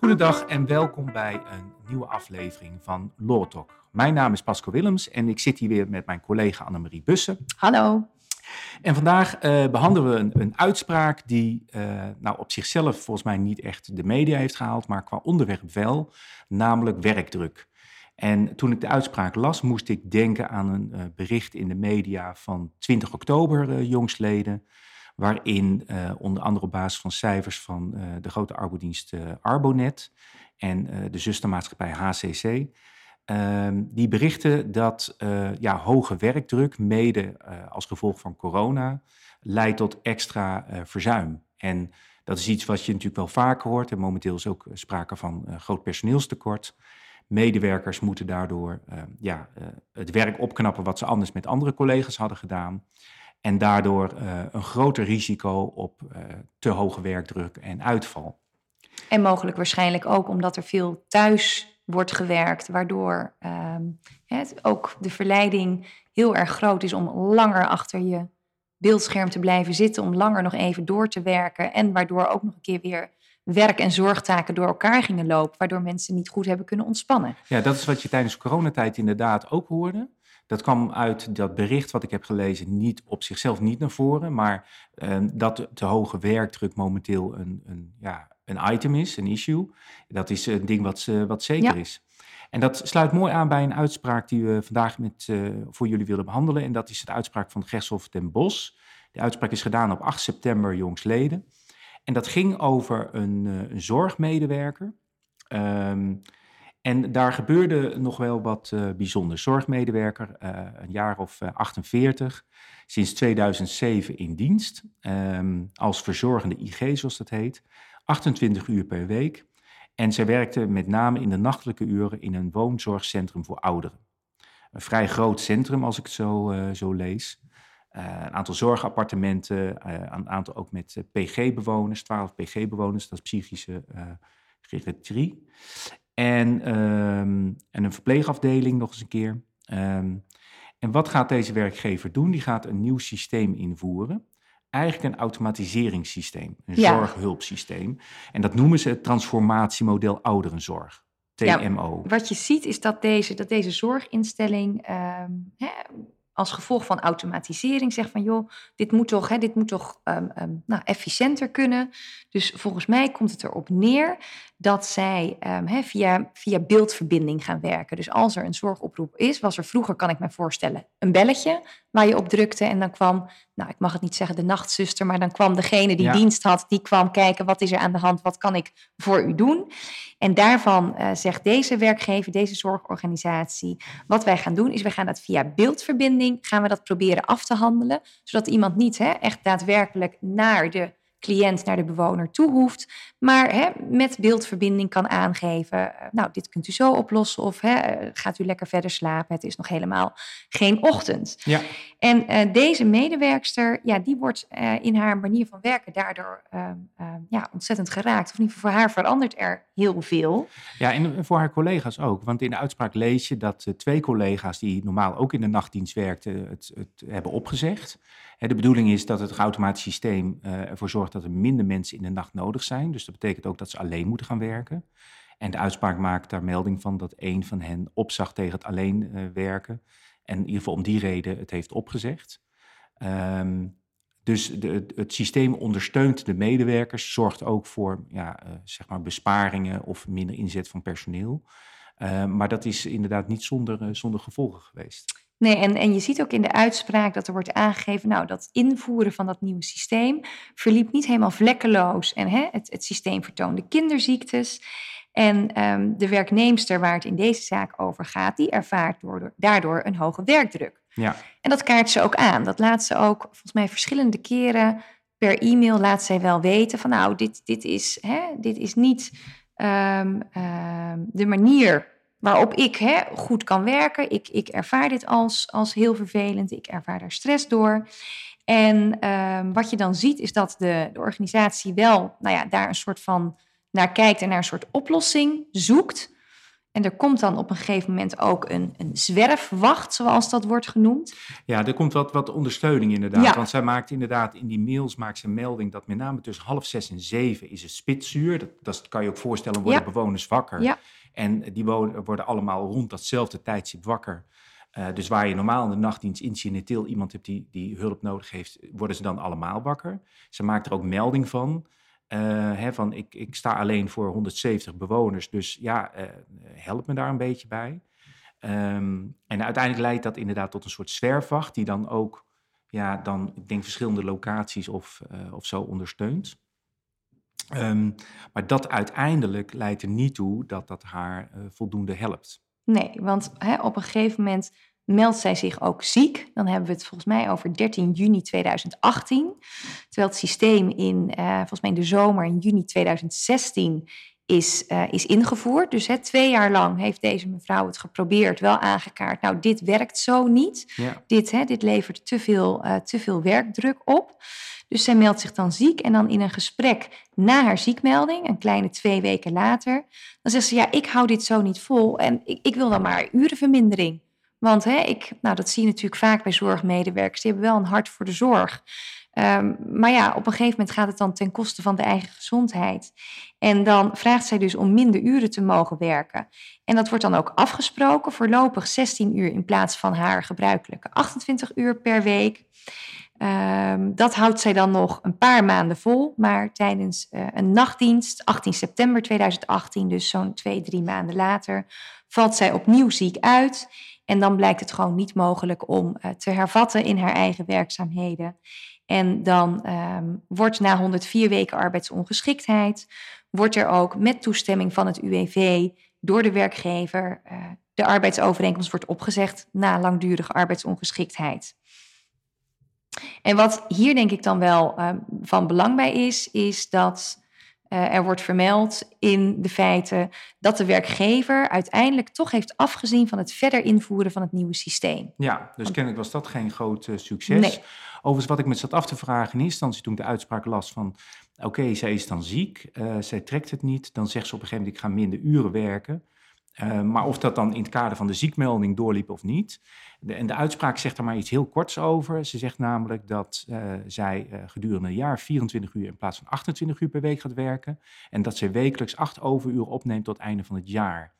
Goedendag en welkom bij een nieuwe aflevering van Law Talk. Mijn naam is Pasco Willems en ik zit hier weer met mijn collega Annemarie Bussen. Hallo. En vandaag uh, behandelen we een, een uitspraak die uh, nou op zichzelf volgens mij niet echt de media heeft gehaald, maar qua onderwerp wel, namelijk werkdruk. En toen ik de uitspraak las, moest ik denken aan een uh, bericht in de media van 20 oktober jongstleden, waarin onder andere op basis van cijfers van de grote arbodienst Arbonet en de zustermaatschappij HCC Ehm, die berichten dat ja, hoge werkdruk, mede als gevolg van corona, leidt tot extra verzuim. En dat is iets wat je natuurlijk wel vaker hoort. En momenteel is ook sprake van groot personeelstekort. Medewerkers moeten daardoor ja, het werk opknappen wat ze anders met andere collega's hadden gedaan. En daardoor een groter risico op te hoge werkdruk en uitval. En mogelijk waarschijnlijk ook omdat er veel thuis wordt gewerkt, waardoor um, het, ook de verleiding heel erg groot is om langer achter je beeldscherm te blijven zitten, om langer nog even door te werken en waardoor ook nog een keer weer werk- en zorgtaken door elkaar gingen lopen, waardoor mensen niet goed hebben kunnen ontspannen. Ja, dat is wat je tijdens coronatijd inderdaad ook hoorde. Dat kwam uit dat bericht wat ik heb gelezen niet op zichzelf niet naar voren, maar uh, dat de hoge werkdruk momenteel een, een, ja, een item is, een issue. Dat is een ding wat, uh, wat zeker is. En dat sluit mooi aan bij een uitspraak die we vandaag met, uh, voor jullie willen behandelen. En dat is de uitspraak van Gershof den Bos. De uitspraak is gedaan op 8 september jongsleden. En dat ging over een, een zorgmedewerker. Um, en daar gebeurde nog wel wat uh, bijzonder. Zorgmedewerker, uh, een jaar of uh, 48, sinds 2007 in dienst, um, als verzorgende IG zoals dat heet, 28 uur per week. En zij werkte met name in de nachtelijke uren in een woonzorgcentrum voor ouderen. Een vrij groot centrum als ik het zo, zo lees. een aantal zorgappartementen, een aantal ook met PG-bewoners, 12 PG-bewoners, dat is psychische geriatrie. En, um, en een verpleegafdeling nog eens een keer. Um, en wat gaat deze werkgever doen? Die gaat een nieuw systeem invoeren. Eigenlijk een automatiseringssysteem, een ja. zorghulpsysteem. En dat noemen ze het transformatiemodel ouderenzorg. TMO. Ja, wat je ziet is dat deze, dat deze zorginstelling um, hè, als gevolg van automatisering zegt van joh, dit moet toch, hè, dit moet toch um, um, nou, efficiënter kunnen. Dus volgens mij komt het erop neer dat zij um, hè, via, via beeldverbinding gaan werken. Dus als er een zorgoproep is, was er vroeger, kan ik me voorstellen, een belletje waar je op drukte en dan kwam, nou ik mag het niet zeggen de nachtzuster, maar dan kwam degene die ja. dienst had, die kwam kijken wat is er aan de hand, wat kan ik voor u doen. En daarvan uh, zegt deze werkgever, deze zorgorganisatie, wat wij gaan doen is wij gaan dat via beeldverbinding, gaan we dat proberen af te handelen, zodat iemand niet hè, echt daadwerkelijk naar de cliënt naar de bewoner toe hoeft, maar hè, met beeldverbinding kan aangeven, nou, dit kunt u zo oplossen of hè, gaat u lekker verder slapen, het is nog helemaal geen ochtend. Ja. En uh, deze medewerkster, ja, die wordt uh, in haar manier van werken daardoor uh, ja, ontzettend geraakt. Of in ieder geval voor haar verandert er heel veel. Ja, en voor haar collega's ook. Want in de uitspraak lees je dat twee collega's die normaal ook in de nachtdienst werkten, het, het hebben opgezegd. De bedoeling is dat het automatisch systeem ervoor zorgt dat er minder mensen in de nacht nodig zijn. Dus dat betekent ook dat ze alleen moeten gaan werken. En de uitspraak maakt daar melding van dat een van hen opzag tegen het alleen uh, werken. En in ieder geval om die reden het heeft opgezegd. Um, dus de, het systeem ondersteunt de medewerkers, zorgt ook voor ja, uh, zeg maar besparingen of minder inzet van personeel. Uh, maar dat is inderdaad niet zonder, uh, zonder gevolgen geweest. Nee, en, en je ziet ook in de uitspraak dat er wordt aangegeven, nou, dat invoeren van dat nieuwe systeem verliep niet helemaal vlekkeloos. En hè, het, het systeem vertoonde kinderziektes. En um, de werknemster waar het in deze zaak over gaat, die ervaart door, daardoor een hoge werkdruk. Ja. En dat kaart ze ook aan. Dat laat ze ook volgens mij verschillende keren per e-mail laat zij wel weten van nou, dit, dit, is, hè, dit is niet um, um, de manier waarop ik hè, goed kan werken. Ik, ik ervaar dit als, als heel vervelend. Ik ervaar daar stress door. En um, wat je dan ziet is dat de, de organisatie wel nou ja, daar een soort van naar kijkt en naar een soort oplossing zoekt. En er komt dan op een gegeven moment ook een, een zwerfwacht, zoals dat wordt genoemd. Ja, er komt wat, wat ondersteuning inderdaad. Want zij maakt inderdaad in die mails maakt ze een melding dat met name tussen half zes en zeven is het spitsuur. Dat, dat kan je ook voorstellen, worden bewoners wakker. Ja. En die worden allemaal rond datzelfde tijdstip wakker. Uh, dus waar je normaal in de nachtdienst incidenteel iemand hebt die, die hulp nodig heeft, worden ze dan allemaal wakker. Ze maakt er ook melding van. Uh, hè, van ik, ik sta alleen voor 170 bewoners, dus ja, uh, help me daar een beetje bij. Um, en uiteindelijk leidt dat inderdaad tot een soort zwerfwacht, die dan ook, ja, dan, ik denk verschillende locaties of, of zo ondersteunt. Um, maar dat uiteindelijk leidt er niet toe dat dat haar voldoende helpt. Nee, want hè, op een gegeven moment meldt zij zich ook ziek. Dan hebben we het volgens mij over 13 juni 2018. Terwijl het systeem in, uh, volgens mij in de zomer, in juni 2016, is, uh, is ingevoerd. Dus hè, twee jaar lang heeft deze mevrouw het geprobeerd, wel aangekaart. Nou, dit werkt zo niet. Ja. Dit, hè, dit levert te veel, uh, te veel werkdruk op. Dus zij meldt zich dan ziek en dan in een gesprek na haar ziekmelding, een kleine twee weken later, dan zegt ze, ja, ik hou dit zo niet vol en ik, ik wil dan maar urenvermindering. Want hè, ik, nou, dat zie je natuurlijk vaak bij zorgmedewerkers, die hebben wel een hart voor de zorg. Um, maar ja, op een gegeven moment gaat het dan ten koste van de eigen gezondheid. En dan vraagt zij dus om minder uren te mogen werken. En dat wordt dan ook afgesproken, voorlopig 16 uur in plaats van haar gebruikelijke 28 uur per week. Um, dat houdt zij dan nog een paar maanden vol, maar tijdens uh, een nachtdienst, 18 september 2018, dus zo'n twee, drie maanden later, valt zij opnieuw ziek uit. En dan blijkt het gewoon niet mogelijk om uh, te hervatten in haar eigen werkzaamheden. En dan um, wordt na 104 weken arbeidsongeschiktheid, wordt er ook met toestemming van het UWV door de werkgever uh, de arbeidsovereenkomst wordt opgezegd na langdurige arbeidsongeschiktheid. En wat hier denk ik dan wel uh, van belang bij is, is dat uh, er wordt vermeld in de feiten dat de werkgever uiteindelijk toch heeft afgezien van het verder invoeren van het nieuwe systeem. Ja, dus kennelijk was dat geen groot uh, succes. Nee. Overigens, wat ik me zat af te vragen in instantie toen ik de uitspraak las van... oké, okay, zij is dan ziek, uh, zij trekt het niet, dan zegt ze op een gegeven moment ik ga minder uren werken... Uh, maar of dat dan in het kader van de ziekmelding doorliep of niet. De, en de uitspraak zegt er maar iets heel korts over. Ze zegt namelijk dat uh, zij uh, gedurende een jaar 24 uur in plaats van 28 uur per week gaat werken. En dat zij wekelijks 8 overuren opneemt tot het einde van het jaar.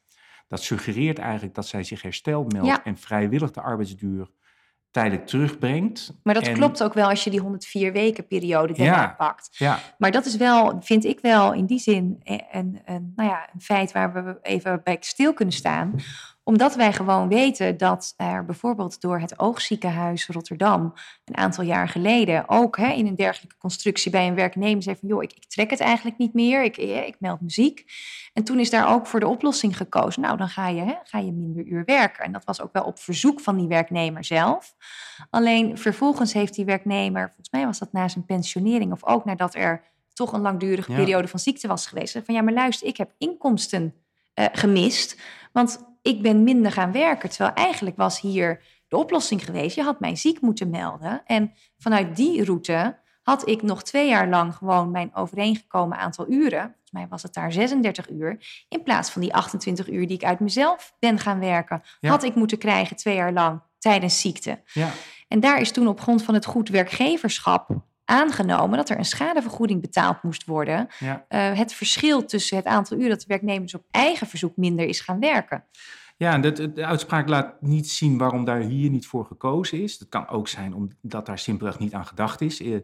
Dat suggereert eigenlijk dat zij zich hersteld meldt ja. en vrijwillig de arbeidsduur tijdelijk terugbrengt. Maar dat klopt ook wel als je die 104 weken periode daarna ja, pakt. Ja. Maar dat is wel, vind ik wel in die zin een, een, nou ja, een feit waar we even bij stil kunnen staan omdat wij gewoon weten dat er bijvoorbeeld door het Oogziekenhuis Rotterdam een aantal jaar geleden ook hè, in een dergelijke constructie bij een werknemer zei van joh, ik, ik trek het eigenlijk niet meer, ik, ik meld muziek. En toen is daar ook voor de oplossing gekozen. Nou, dan ga je, hè, ga je minder uur werken. En dat was ook wel op verzoek van die werknemer zelf. Alleen vervolgens heeft die werknemer, volgens mij was dat na zijn pensionering of ook nadat er toch een langdurige periode van ziekte was geweest. Van ja, maar luister, ik heb inkomsten uh, gemist. Want ik ben minder gaan werken. Terwijl eigenlijk was hier de oplossing geweest. Je had mij ziek moeten melden. En vanuit die route had ik nog twee jaar lang gewoon mijn overeengekomen aantal uren. Volgens mij was het daar 36 uur. In plaats van die 28 uur die ik uit mezelf ben gaan werken. Had ik moeten krijgen twee jaar lang tijdens ziekte. Ja. En daar is toen op grond van het goed werkgeverschap aangenomen dat er een schadevergoeding betaald moest worden. Ja. Uh, het verschil tussen het aantal uren dat de werknemers op eigen verzoek minder is gaan werken. Ja, de, de, uitspraak laat niet zien waarom daar hier niet voor gekozen is. Dat kan ook zijn omdat daar simpelweg niet aan gedacht is. Uh,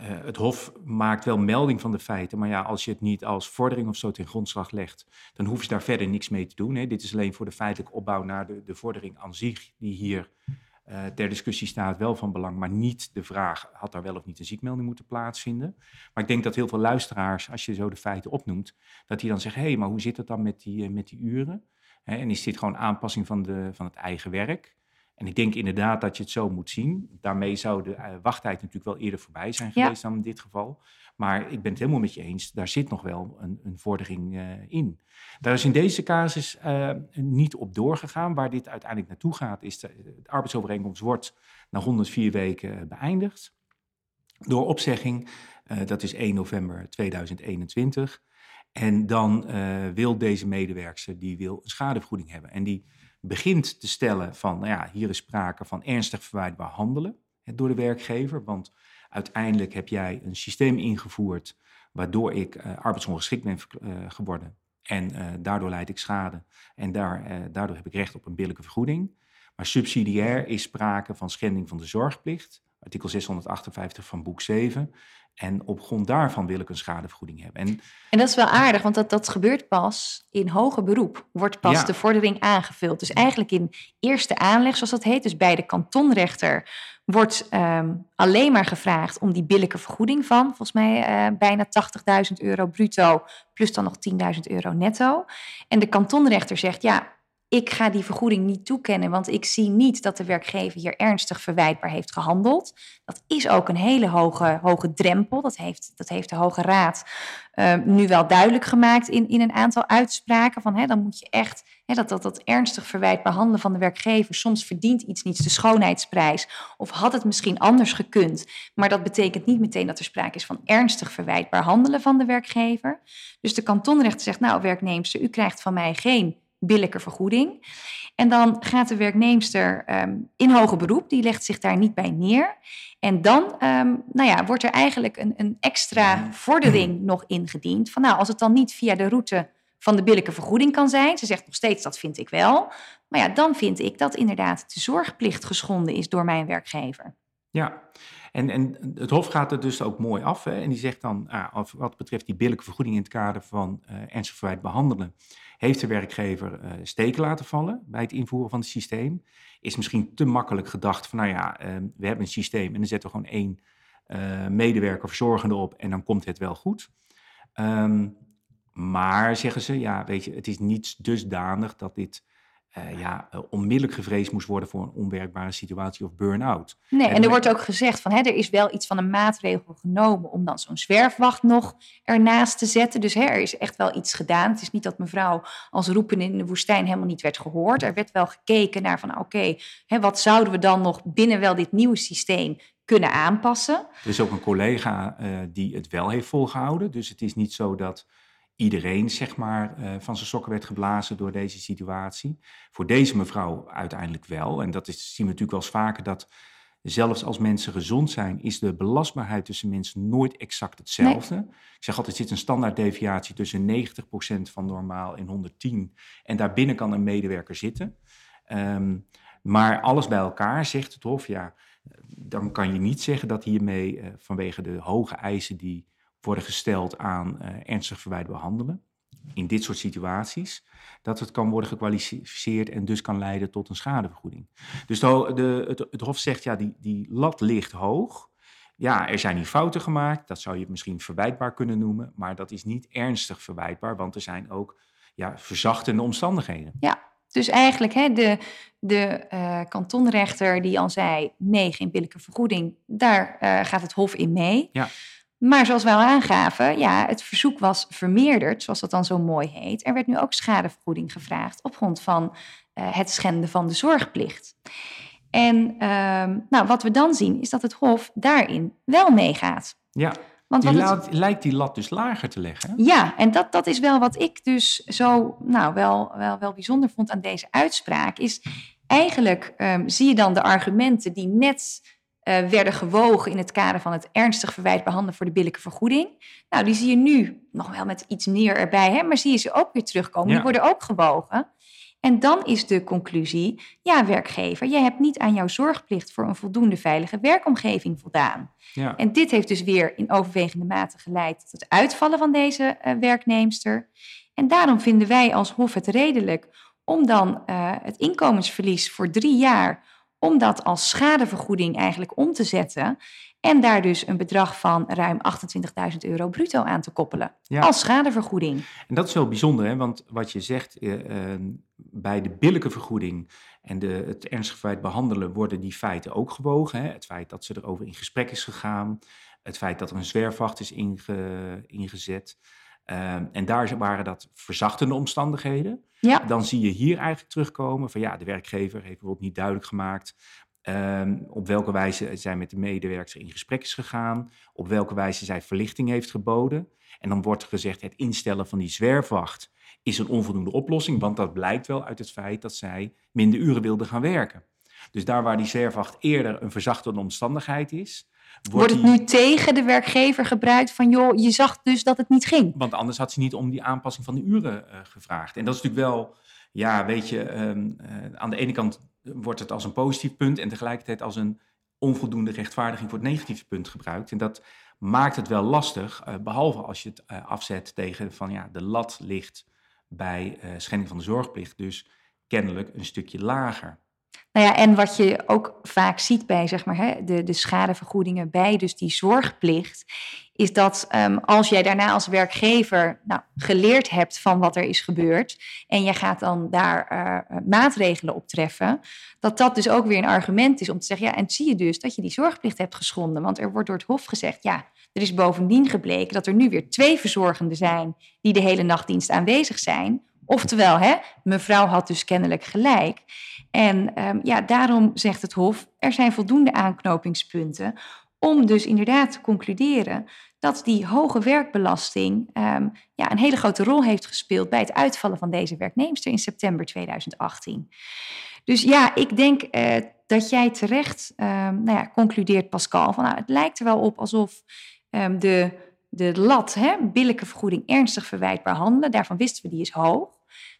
het Hof maakt wel melding van de feiten, maar ja, als je het niet als vordering of zo ten grondslag legt, dan hoef je daar verder niks mee te doen. Hè. Dit is alleen voor de feitelijke opbouw naar de, de vordering aan zich, die hier uh, ter discussie staat, wel van belang, maar niet de vraag, had daar wel of niet een ziekmelding moeten plaatsvinden? Maar ik denk dat heel veel luisteraars, als je zo de feiten opnoemt, dat die dan zeggen, hé, hey, maar hoe zit het dan met die, met die uren? en is dit gewoon aanpassing van, de, van het eigen werk? En ik denk inderdaad dat je het zo moet zien. Daarmee zou de uh, wachttijd natuurlijk wel eerder voorbij zijn geweest dan in dit geval. Maar ik ben het helemaal met je eens, daar zit nog wel een, een vordering uh, in. Daar is in deze casus uh, niet op doorgegaan. Waar dit uiteindelijk naartoe gaat, is de, de arbeidsovereenkomst wordt na 104 weken beëindigd. Door opzegging, dat is 1 november 2021. En dan wil deze medewerkster die wil een schadevergoeding hebben. En die begint te stellen van, nou ja, hier is sprake van ernstig verwijtbaar handelen door de werkgever. Want uiteindelijk heb jij een systeem ingevoerd waardoor ik uh, arbeidsongeschikt ben uh, geworden. En uh, daardoor leid ik schade. En daar, daardoor heb ik recht op een billijke vergoeding. Maar subsidiair is sprake van schending van de zorgplicht. Artikel 658 van boek 7. En op grond daarvan wil ik een schadevergoeding hebben. En, en dat is wel aardig, want dat, dat gebeurt pas in hoger beroep. Wordt pas de vordering aangevuld. Dus eigenlijk in eerste aanleg, zoals dat heet, dus bij de kantonrechter, wordt um, alleen maar gevraagd om die billijke vergoeding van, volgens mij uh, bijna 80.000 euro bruto, plus dan nog 10.000 euro netto. En de kantonrechter zegt, ja, ik ga die vergoeding niet toekennen, want ik zie niet dat de werkgever hier ernstig verwijtbaar heeft gehandeld. Dat is ook een hele hoge, hoge drempel. Dat heeft, dat heeft de Hoge Raad uh, nu wel duidelijk gemaakt in, in een aantal uitspraken. Van, hè, dan moet je echt hè, dat, dat, dat ernstig verwijt behandelen van de werkgever. Soms verdient iets niet de schoonheidsprijs. Of had het misschien anders gekund. Maar dat betekent niet meteen dat er sprake is van ernstig verwijtbaar handelen van de werkgever. Dus de kantonrechter zegt, nou werknemster, u krijgt van mij geen billijke vergoeding. En dan gaat de werknemster um, in hoger beroep, die legt zich daar niet bij neer. En dan um, nou ja, wordt er eigenlijk een, een extra vordering nog ingediend. Van nou, als het dan niet via de route van de billijke vergoeding kan zijn, ze zegt nog steeds dat vind ik wel. Maar ja, dan vind ik dat inderdaad de zorgplicht geschonden is door mijn werkgever. Ja, en, en het Hof gaat er dus ook mooi af. Hè? En die zegt dan, ah, wat betreft die billijke vergoeding in het kader van uh, ernstig verwijt behandelen, heeft de werkgever uh, steken laten vallen bij het invoeren van het systeem. Is misschien te makkelijk gedacht van, nou ja, uh, we hebben een systeem en dan zetten we gewoon één uh, medewerker of zorgende op en dan komt het wel goed. Um, maar zeggen ze, ja, weet je, het is niet dusdanig dat dit uh, ja, uh, onmiddellijk gevreesd moest worden voor een onwerkbare situatie of burn-out. Nee, en, er wordt ook gezegd van hè, er is wel iets van een maatregel genomen om dan zo'n zwerfwacht nog ernaast te zetten. Dus hè, er is echt wel iets gedaan. Het is niet dat mevrouw als roepen in de woestijn helemaal niet werd gehoord. Er werd wel gekeken naar van oké, okay, wat zouden we dan nog binnen wel dit nieuwe systeem kunnen aanpassen. Er is ook een collega uh, die het wel heeft volgehouden. Dus het is niet zo dat iedereen zeg maar, uh, van zijn sokken werd geblazen door deze situatie. Voor deze mevrouw uiteindelijk wel. En dat is, zien we natuurlijk wel eens vaker dat zelfs als mensen gezond zijn, is de belastbaarheid tussen mensen nooit exact hetzelfde. Nee. Ik zeg altijd, er zit een standaarddeviatie tussen 90% van normaal en 110. En daarbinnen kan een medewerker zitten. Um, maar alles bij elkaar zegt het Hof, ja, dan kan je niet zeggen dat hiermee uh, vanwege de hoge eisen die worden gesteld aan uh, ernstig verwijtbaar handelen. In dit soort situaties. Dat het kan worden gekwalificeerd en dus kan leiden tot een schadevergoeding. Dus de, de, het, het, Hof zegt, ja, die, die lat ligt hoog. Ja, er zijn hier fouten gemaakt. Dat zou je misschien verwijtbaar kunnen noemen. Maar dat is niet ernstig verwijtbaar, want er zijn ook ja, verzachtende omstandigheden. Ja, dus eigenlijk hè, de, de uh, kantonrechter die al zei: nee, geen billijke vergoeding, daar uh, gaat het Hof in mee. Ja. Maar zoals wij al aangaven, ja, het verzoek was vermeerderd, zoals dat dan zo mooi heet. Er werd nu ook schadevergoeding gevraagd op grond van uh, het schenden van de zorgplicht. En uh, nou, wat we dan zien is dat het Hof daarin wel meegaat. Ja, Want die het... lijkt die lat dus lager te leggen. Ja, en dat, dat is wel wat ik dus zo nou, wel, wel, wel bijzonder vond aan deze uitspraak. Is eigenlijk um, zie je dan de argumenten die net uh, werden gewogen in het kader van het ernstig verwijt behandelen voor de billijke vergoeding. Nou, die zie je nu nog wel met iets neer erbij, hè, maar zie je ze ook weer terugkomen. Ja. Die worden ook gewogen. En dan is de conclusie, ja werkgever, jij hebt niet aan jouw zorgplicht voor een voldoende veilige werkomgeving voldaan. Ja. En dit heeft dus weer in overwegende mate geleid tot het uitvallen van deze uh, werknemster. En daarom vinden wij als Hof het redelijk om dan uh, het inkomensverlies voor drie jaar om dat als schadevergoeding eigenlijk om te zetten. En daar dus een bedrag van ruim 28.000 euro bruto aan te koppelen. Ja. Als schadevergoeding. En dat is wel bijzonder, hè? want wat je zegt, eh, eh, bij de billijke vergoeding en de, het ernstig feit behandelen worden die feiten ook gewogen. Hè? Het feit dat ze erover in gesprek is gegaan, het feit dat er een zwerfwacht is inge, ingezet. Uh, en daar waren dat verzachtende omstandigheden. Ja. Dan zie je hier eigenlijk terugkomen van ja, de werkgever heeft bijvoorbeeld niet duidelijk gemaakt Ehm, op welke wijze zij met de medewerker in gesprek is gegaan, op welke wijze zij verlichting heeft geboden. En dan wordt gezegd, het instellen van die zwerfwacht is een onvoldoende oplossing, want dat blijkt wel uit het feit dat zij minder uren wilde gaan werken. Dus daar waar die zwerfwacht eerder een verzachtende omstandigheid is, Wordt, het nu tegen de werkgever gebruikt van, joh, je zag dus dat het niet ging? Want anders had ze niet om die aanpassing van de uren uh, gevraagd. En dat is natuurlijk wel, ja, weet je, um, uh, aan de ene kant wordt het als een positief punt en tegelijkertijd als een onvoldoende rechtvaardiging voor het negatieve punt gebruikt. En dat maakt het wel lastig, uh, behalve als je het afzet tegen van, ja, de lat ligt bij schending van de zorgplicht, dus kennelijk een stukje lager. Nou ja, en wat je ook vaak ziet bij zeg maar, hè, de, de schadevergoedingen bij dus die zorgplicht, is dat um, als jij daarna als werkgever nou, geleerd hebt van wat er is gebeurd en je gaat dan daar uh, maatregelen op treffen, dat dat dus ook weer een argument is om te zeggen, ja, en zie je dus dat je die zorgplicht hebt geschonden, want er wordt door het Hof gezegd, ja, er is bovendien gebleken dat er nu weer twee verzorgenden zijn die de hele nachtdienst aanwezig zijn. Oftewel, hè, mevrouw had dus kennelijk gelijk. En um, ja, daarom zegt het Hof, er zijn voldoende aanknopingspunten om dus inderdaad te concluderen dat die hoge werkbelasting um, ja, een hele grote rol heeft gespeeld bij het uitvallen van deze werknemster in september 2018. Dus ja, ik denk uh, dat jij terecht um, nou ja, concludeert, Pascal, van nou, het lijkt er wel op alsof de, de lat, hè, billijke vergoeding, ernstig verwijtbaar handelen, daarvan wisten we die is hoog.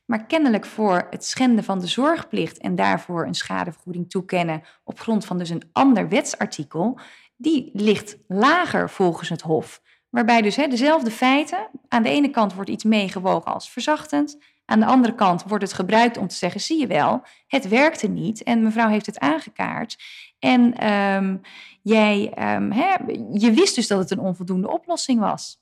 Maar kennelijk voor het schenden van de zorgplicht en daarvoor een schadevergoeding toekennen op grond van dus een ander wetsartikel, die ligt lager volgens het Hof. Waarbij dus hè, dezelfde feiten, aan de ene kant wordt iets meegewogen als verzachtend, aan de andere kant wordt het gebruikt om te zeggen, zie je wel, het werkte niet en mevrouw heeft het aangekaart. En um, jij, um, hè, je wist dus dat het een onvoldoende oplossing was.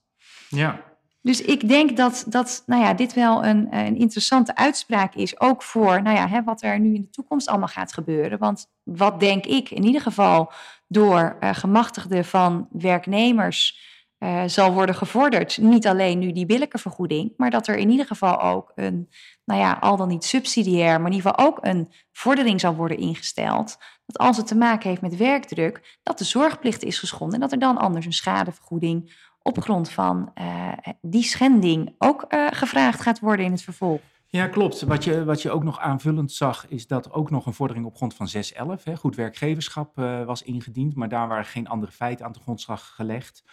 Ja, dus ik denk dat, dat nou ja, dit wel een, een interessante uitspraak is, ook voor nou ja, hè, wat er nu in de toekomst allemaal gaat gebeuren. Want wat denk ik in ieder geval door uh, gemachtigden van werknemers uh, zal worden gevorderd. Niet alleen nu die billijke vergoeding, maar dat er in ieder geval ook een, nou ja, al dan niet subsidiair, maar in ieder geval ook een vordering zal worden ingesteld. Dat als het te maken heeft met werkdruk, dat de zorgplicht is geschonden en dat er dan anders een schadevergoeding op grond van uh, die schending ook uh, gevraagd gaat worden in het vervolg. Ja, klopt. Wat je, wat je ook nog aanvullend zag, is dat ook nog een vordering op grond van 611, hè, goed werkgeverschap, uh, was ingediend, maar daar waren geen andere feiten aan de grondslag gelegd.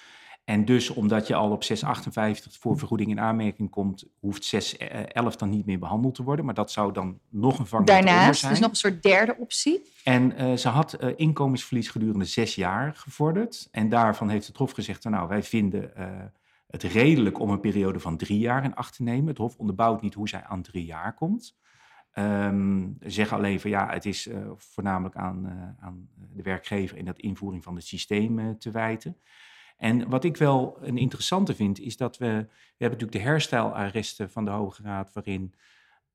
En dus omdat je al op 658 voor vergoeding in aanmerking komt, hoeft 611 dan niet meer behandeld te worden. Maar dat zou dan nog een vangnet Daarnaast, zijn. dus nog een soort derde optie. En uh, ze had uh, inkomensverlies gedurende zes jaar gevorderd. En daarvan heeft het Hof gezegd, nou wij vinden uh, het redelijk om een periode van drie jaar in acht te nemen. Het Hof onderbouwt niet hoe zij aan drie jaar komt. Um, zeg alleen van ja, het is voornamelijk aan, aan de werkgever in dat invoering van het systeem te wijten. En wat ik wel een interessante vind, is dat we, we hebben natuurlijk de herstijlarresten van de Hoge Raad, waarin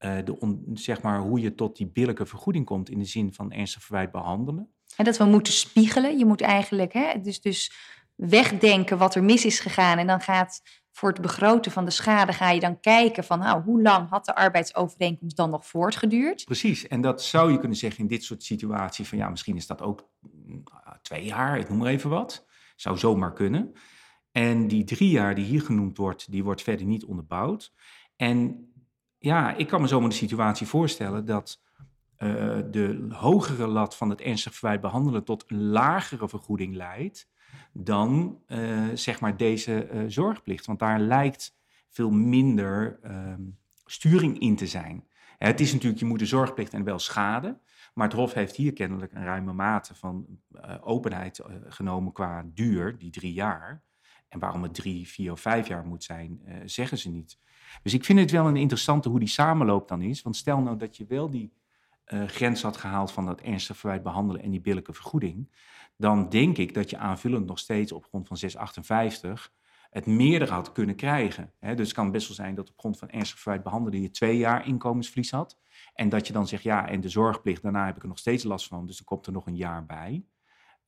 uh, de on, zeg maar, hoe je tot die billijke vergoeding komt in de zin van ernstig verwijt behandelen. En dat we moeten spiegelen. Je moet eigenlijk hè, dus, dus wegdenken wat er mis is gegaan. En dan gaat voor het begroten van de schade ga je dan kijken van nou, hoe lang had de arbeidsovereenkomst dan nog voortgeduurd? Precies, en dat zou je kunnen zeggen in dit soort situaties van ja, misschien is dat ook mm, twee jaar, ik noem maar even wat. Zou zomaar kunnen. En die drie jaar die hier genoemd wordt, die wordt verder niet onderbouwd. En ja, ik kan me zomaar de situatie voorstellen dat uh, de hogere lat van het ernstig verwijt behandelen tot een lagere vergoeding leidt dan uh, zeg maar deze uh, zorgplicht. Want daar lijkt veel minder ehm, sturing in te zijn. Het is natuurlijk, je moet de zorgplicht en wel schade. Maar het Hof heeft hier kennelijk een ruime mate van uh, openheid uh, genomen qua duur, die drie jaar. En waarom het drie, vier of vijf jaar moet zijn, uh, zeggen ze niet. Dus ik vind het wel een interessante hoe die samenloop dan is. Want stel nou dat je wel die grens had gehaald van dat ernstig verwijt behandelen en die billijke vergoeding. Dan denk ik dat je aanvullend nog steeds op grond van 658 het meerdere had kunnen krijgen. Dus het kan best wel zijn dat op grond van ernstig verwijt behandelen je twee jaar inkomensverlies had. En dat je dan zegt, ja, en de zorgplicht, daarna heb ik er nog steeds last van, dus er komt er nog een jaar bij.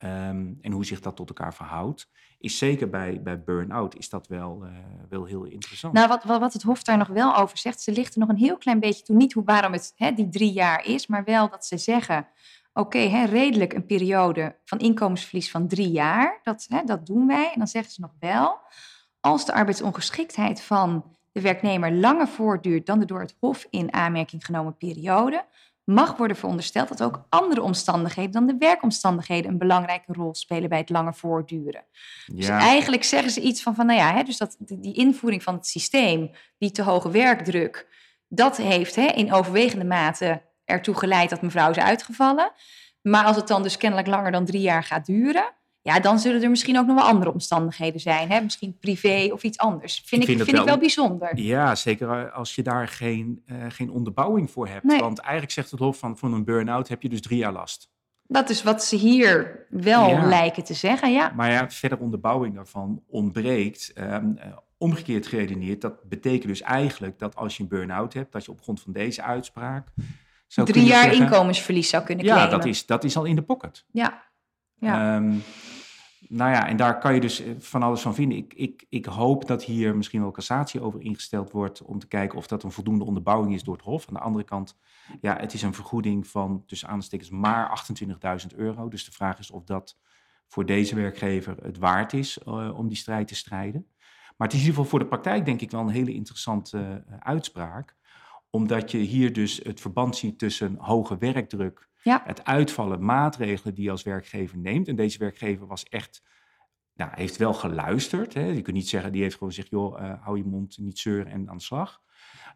Um, en hoe zich dat tot elkaar verhoudt, is zeker bij, bij burn-out is dat wel, uh, wel heel interessant. Nou, wat, wat het Hof daar nog wel over zegt, ze lichten nog een heel klein beetje toe, niet hoe, waarom het hè, die drie jaar is, maar wel dat ze zeggen, oké, hè, redelijk een periode van inkomensverlies van drie jaar. Dat, hè, dat doen wij. En dan zeggen ze nog wel, als de arbeidsongeschiktheid van de werknemer langer voortduurt dan de door het Hof in aanmerking genomen periode, mag worden verondersteld dat ook andere omstandigheden dan de werkomstandigheden een belangrijke rol spelen bij het langer voortduren. Dus eigenlijk zeggen ze iets van, van nou ja, hè, dus dat die invoering van het systeem, die te hoge werkdruk, dat heeft hè, in overwegende mate ertoe geleid dat mevrouw is uitgevallen. Maar als het dan dus kennelijk langer dan drie jaar gaat duren, ja, dan zullen er misschien ook nog wel andere omstandigheden zijn. Hè? Misschien privé of iets anders. Vind ik, vind, ik, wel, wel, bijzonder. Ja, zeker als je daar geen, uh, geen onderbouwing voor hebt. Want eigenlijk zegt het Hof van, van een burn-out heb je dus drie jaar last. Dat is wat ze hier wel lijken te zeggen, ja. Maar ja, verder onderbouwing daarvan ontbreekt. Um, omgekeerd geredeneerd, dat betekent dus eigenlijk dat als je een burn-out hebt, dat je op grond van deze uitspraak... Zou Drie jaar inkomensverlies zou kunnen claimen. Ja, dat is, dat is al in de pocket. Ja. ja. Um, nou ja, en daar kan je dus eh, van alles van vinden. Ik, ik, ik hoop dat hier misschien wel cassatie over ingesteld wordt om te kijken of dat een voldoende onderbouwing is door het Hof. Aan de andere kant, ja, het is een vergoeding van tussen aanstekens maar 28.000 euro. Dus de vraag is of dat voor deze werkgever het waard is uh, om die strijd te strijden. Maar het is in ieder geval voor de praktijk denk ik wel een hele interessante uh, uitspraak. Omdat je hier dus het verband ziet tussen hoge werkdruk ja. Het uitvallen, maatregelen die je als werkgever neemt. En deze werkgever was echt, nou, heeft wel geluisterd. Hè. Je kunt niet zeggen, die heeft gewoon gezegd, joh, uh, hou je mond, niet zeuren en aan de slag.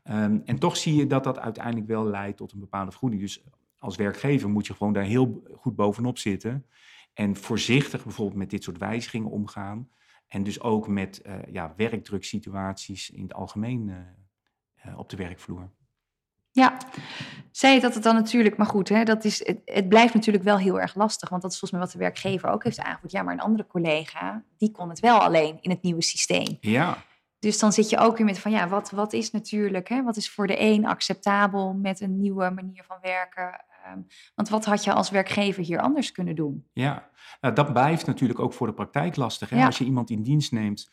Um, en toch zie je dat dat uiteindelijk wel leidt tot een bepaalde vergoeding. Dus als werkgever moet je gewoon daar heel goed bovenop zitten. En voorzichtig bijvoorbeeld met dit soort wijzigingen omgaan. En dus ook met uh, ja, werkdruksituaties in het algemeen uh, op de werkvloer. Ja, zei dat het dan natuurlijk, maar goed, hè, dat is, het, het, blijft natuurlijk wel heel erg lastig. Want dat is volgens mij wat de werkgever ook heeft aangevoerd. Ja, maar een andere collega, die kon het wel alleen in het nieuwe systeem. Ja. Dus dan zit je ook weer met van ja, wat, wat is natuurlijk, hè, wat is voor de een acceptabel met een nieuwe manier van werken? Ehm, want wat had je als werkgever hier anders kunnen doen? Ja, nou, dat blijft natuurlijk ook voor de praktijk lastig. Hè? Als je iemand in dienst neemt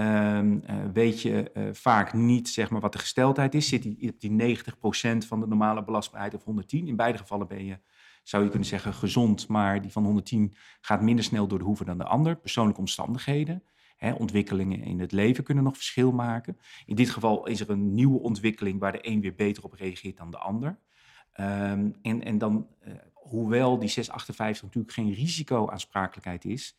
Um, uh, weet je uh, vaak niet zeg maar, wat de gesteldheid is. Zit die op die 90% van de normale belastbaarheid of 110? In beide gevallen ben je, zou je kunnen zeggen, gezond. Maar die van 110 gaat minder snel door de hoeven dan de ander. Persoonlijke omstandigheden. Hè, ontwikkelingen in het leven kunnen nog verschil maken. In dit geval is er een nieuwe ontwikkeling waar de een weer beter op reageert dan de ander. Um, en, en dan, uh, hoewel die 658 natuurlijk geen risicoaansprakelijkheid is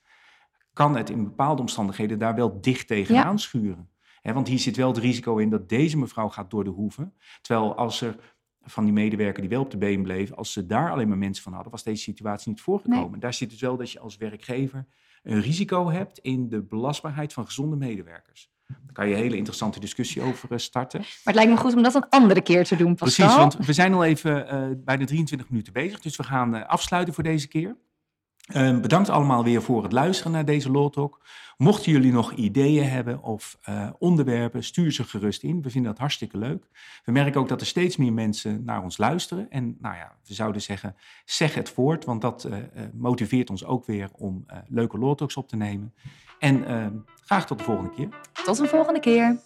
kan het in bepaalde omstandigheden daar wel dicht tegenaan ja. schuren. want hier zit wel het risico in dat deze mevrouw gaat door de hoeven. Terwijl als er van die medewerker die wel op de been bleef, als ze daar alleen maar mensen van hadden, was deze situatie niet voorgekomen. Daar zit dus wel dat je als werkgever een risico hebt in de belastbaarheid van gezonde medewerkers. Daar kan je een hele interessante discussie over eh, starten. Maar het lijkt me goed om dat een andere keer te doen, Pascal. Precies, want we zijn al even uh, bij de 23 minuten bezig. Dus we gaan uh, afsluiten voor deze keer. Uh, bedankt allemaal weer voor het luisteren naar deze Law Talk. Mochten jullie nog ideeën hebben of uh, onderwerpen, stuur ze gerust in. We vinden dat hartstikke leuk. We merken ook dat er steeds meer mensen naar ons luisteren. En nou ja, we zouden zeggen, zeg het voort, want dat uh, motiveert ons ook weer om leuke Law op te nemen. En ehm, graag tot de volgende keer. Tot een volgende keer.